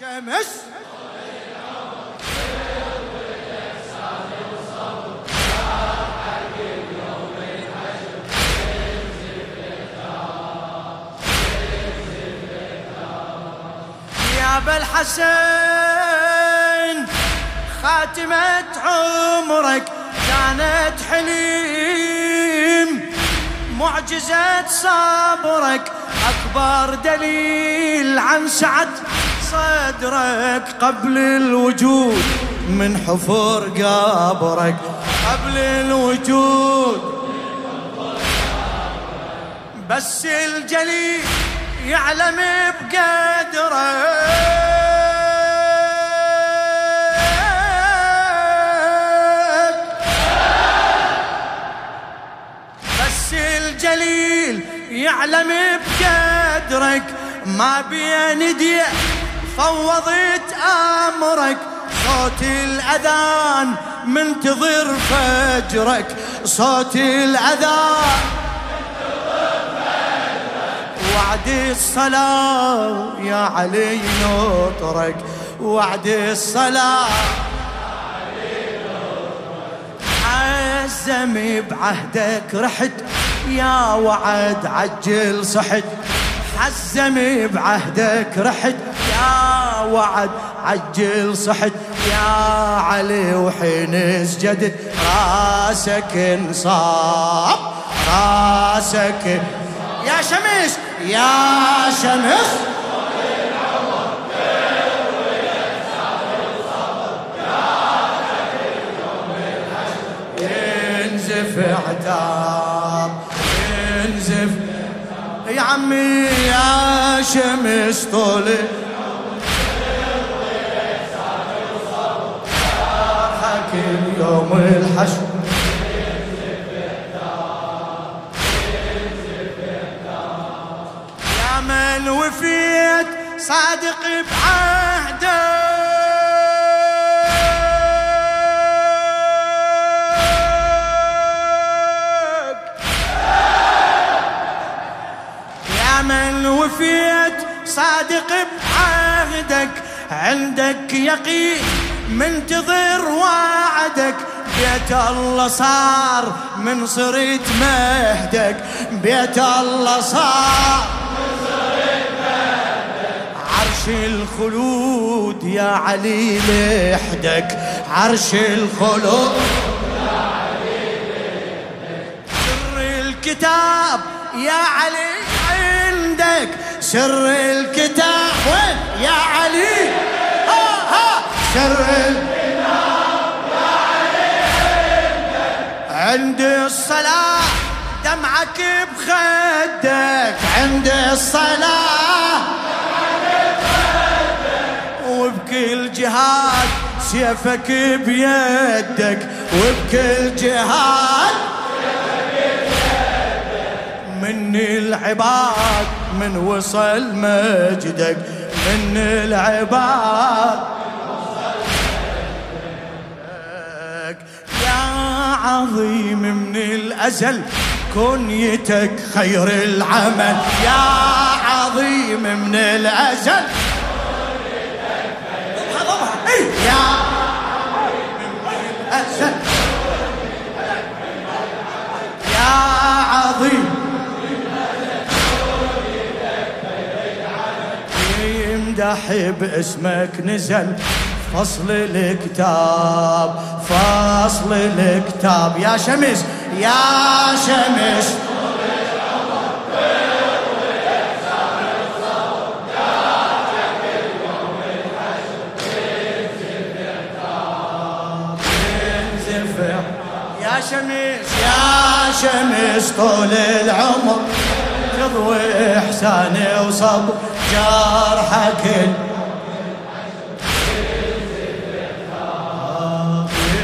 شمس يا أبا الحسن خاتمة عمرك كانت حليم. معجزة صبرك أكبر دليل عن سعة صدرك قبل الوجود من حفر قبرك قبل الوجود. بس الجليل يعلم بقدرك. بس الجليل يعلم بقدرك. ما بين دي فوضت أمرك صوت الأذان منتظر فجرك. صوت الأذان وعد الصلاة يا علي نطرك. وعد الصلاة عزم بعهدك رحت يا وعد عجل صحت. حزم بعهدك رحت يا وعد عجل صحت. يا علي وحين سجدت راسك انصاب راسك. يا شمس يا شمس. ينزف عتاب ينزف. يا عمي يا شمس طول صادق بعهدك يا من وفيت صادق بعهدك عندك يقين منتظر وعدك. بيت الله صار من صرت مهدك بيت الله صار عرش الخلود يا علي لحدك. عرش الخلود سر الكتاب يا علي عندك. سر الكتاب وين يا علي؟ ها ها. سر الكتاب يا علي عندك عند الصلاة دمعك بخدك. عند الصلاة وبكل جهاد سيفك بيدك وبكل جهاد. من العباد من وصل مجدك. من العباد. يا عظيم من الأزل كنيتك خير العمل. يا عظيم من الأزل يمدح باسمك نزل. فصل الكتاب فصل الكتاب. يا شمس يا شمس. يا شمس يا شمس طول العمر. تضوي احساني وصبر. جرحك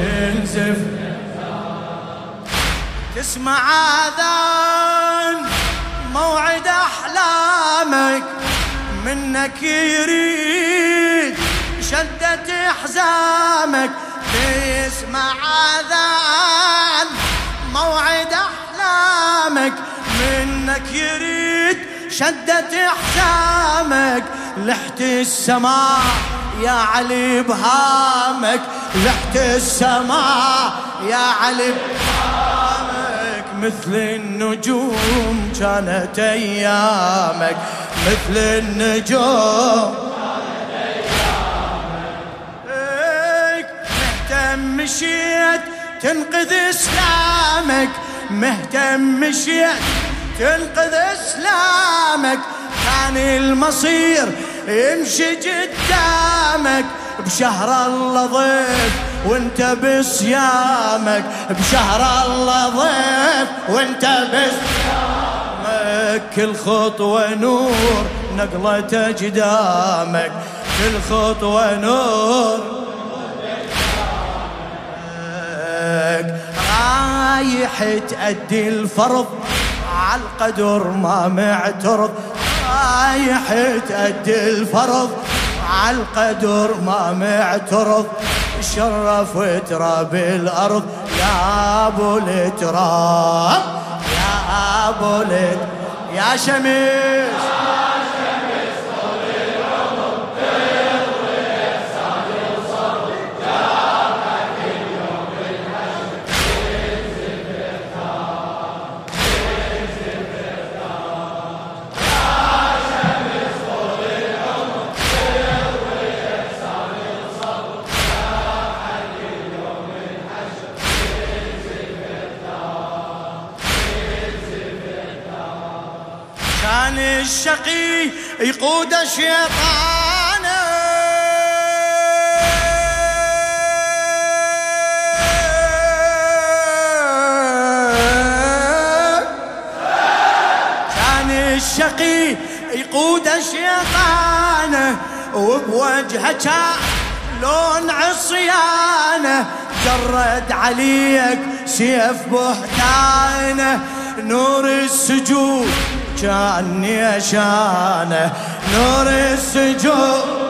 ينزف. تسمع آذان موعد أحلامك. منك يريد شدة حزامك تسمع آذان موعد أحلامك. منك يريد شدت حزامك لحت السماء يا علي بهامك. لحت السماء يا علي بهامك. مثل النجوم كانت أيامك. مثل النجوم مهتم مشيت تنقذ إسلامك. مهتم مشيت تنقذ أسلامك. كان المصير يمشي قدامك. بشهر الله ضيف وانت بصيامك. بشهر الله ضيف وانت بصيامك. كل خطوة نور نقلة قدامك كل خطوة نور رايح تأدي الفرض. عالقدر ما معترض رايح تأدي الفرض. عالقدر ما معترض شرف تراب الأرض. يا أبو التراب يا أبو يا شمس يقود الشيطان. كان الشقي يقود الشيطان وبوجهه لون عصيانه جرد عليك سيف بحتانه نور السجود كان يشانه نور السجود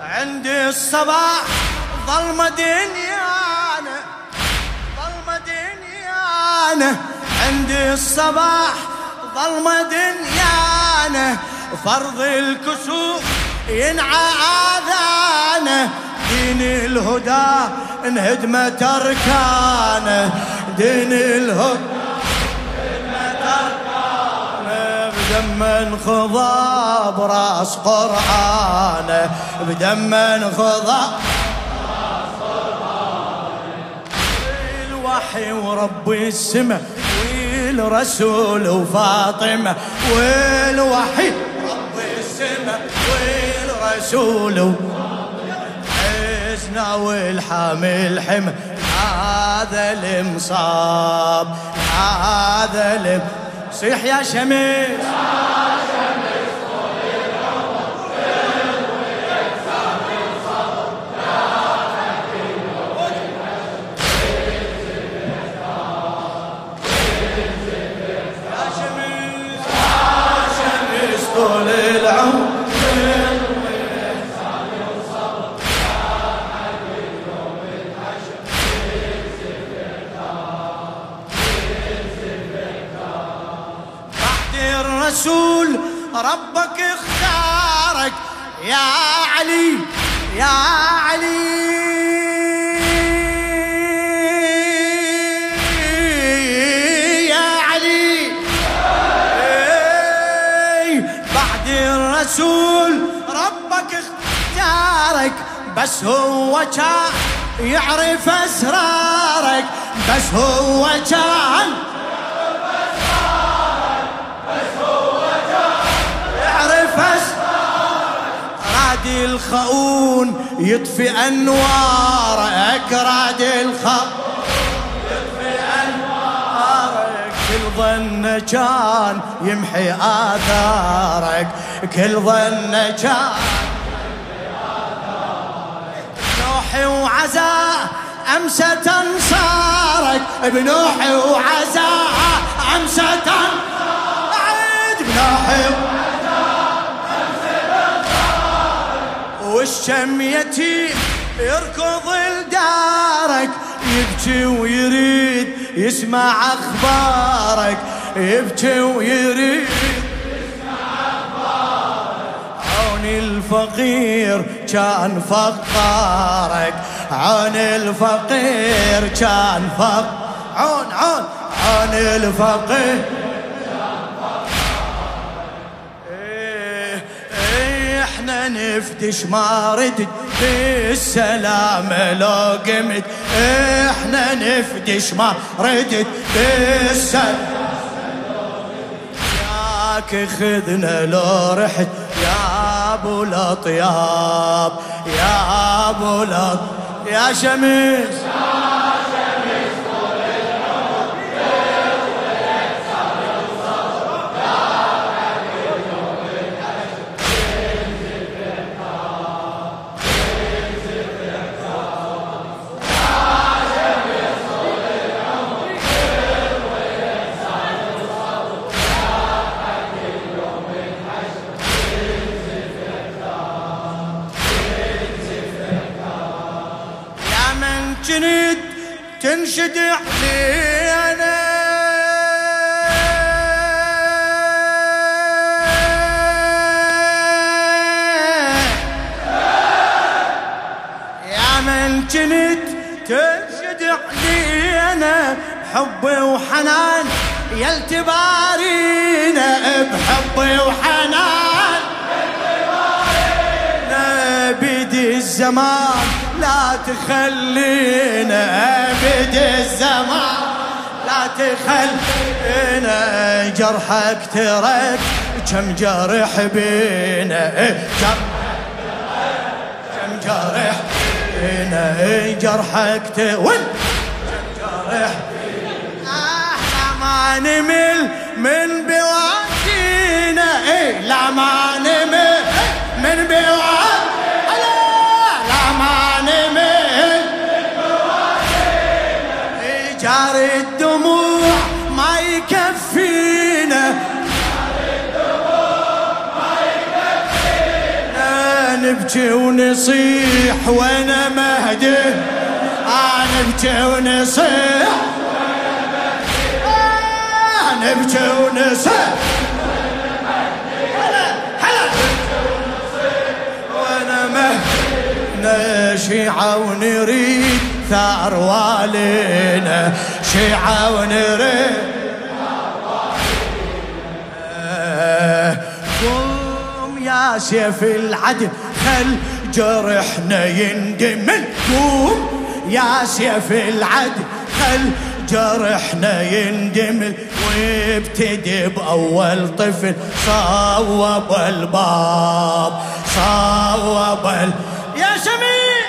عندي الصباح ظلمة دنيانا ظلمة دنيانا عندي الصباح ظلمة دنيانا فرض الكسوف ينعى آذانه. دين الهدى انهدمت أركانه دين الهدى بدم خضى براس قرآنه بدم خضى الوحي ورب السماء والرسول وفاطمة. والوحي رب السماء والرسول حزنا والحامل حمى هذا المصاب هذا المصاب. صيح يا شمس الرسول ربك اختارك بس هو كان يعرف أسرارك بس هو كان راد الخؤون يطفي انوارك راد الخؤون. ظن كان يمحي آثارك كل ظن كان. بنوحي وعزاء أمست انصارك بنوحي وعزاء أمست انصارك بنوحي والشم يتيم يركض لدارك يبكي ويريد يسمع أخبارك يبكي ويريد. عون الفقير كان فقارك عون الفقير كان فق عون عون عون الفقير. إيه، إيه، إحنا نفتش ما ردد بالسلام لو قمت إحنا نفدش ما ردد بالسلام. ياك خذنا لو رحت يا ابو الاطياب يا ابو الاطياب يا شمس. تنشد علينا. يا من جنيد تنشد علينا حب وحنان يا التبارينا بحب وحنان. بدي الزمان تخلينا ابد الزمان. لا تخلينا جرحك ترك كم جرح بينا كم جرح بينا جرحك تول كم جرح إحنا ما نمل من بوادينا لا ما نبكي ونصيح وأنا مهدي. آه نبكي ونصيح. آه نبكي ونصيح شيعة ونريد ثار والينا شيعة ونريد قوم يا سيف العدل. خل جرحنا يندمل قوم يا سيف العدل خل جرحنا يندمل وابتدي بأول طفل صوب الباب صوب ال... يا شميل!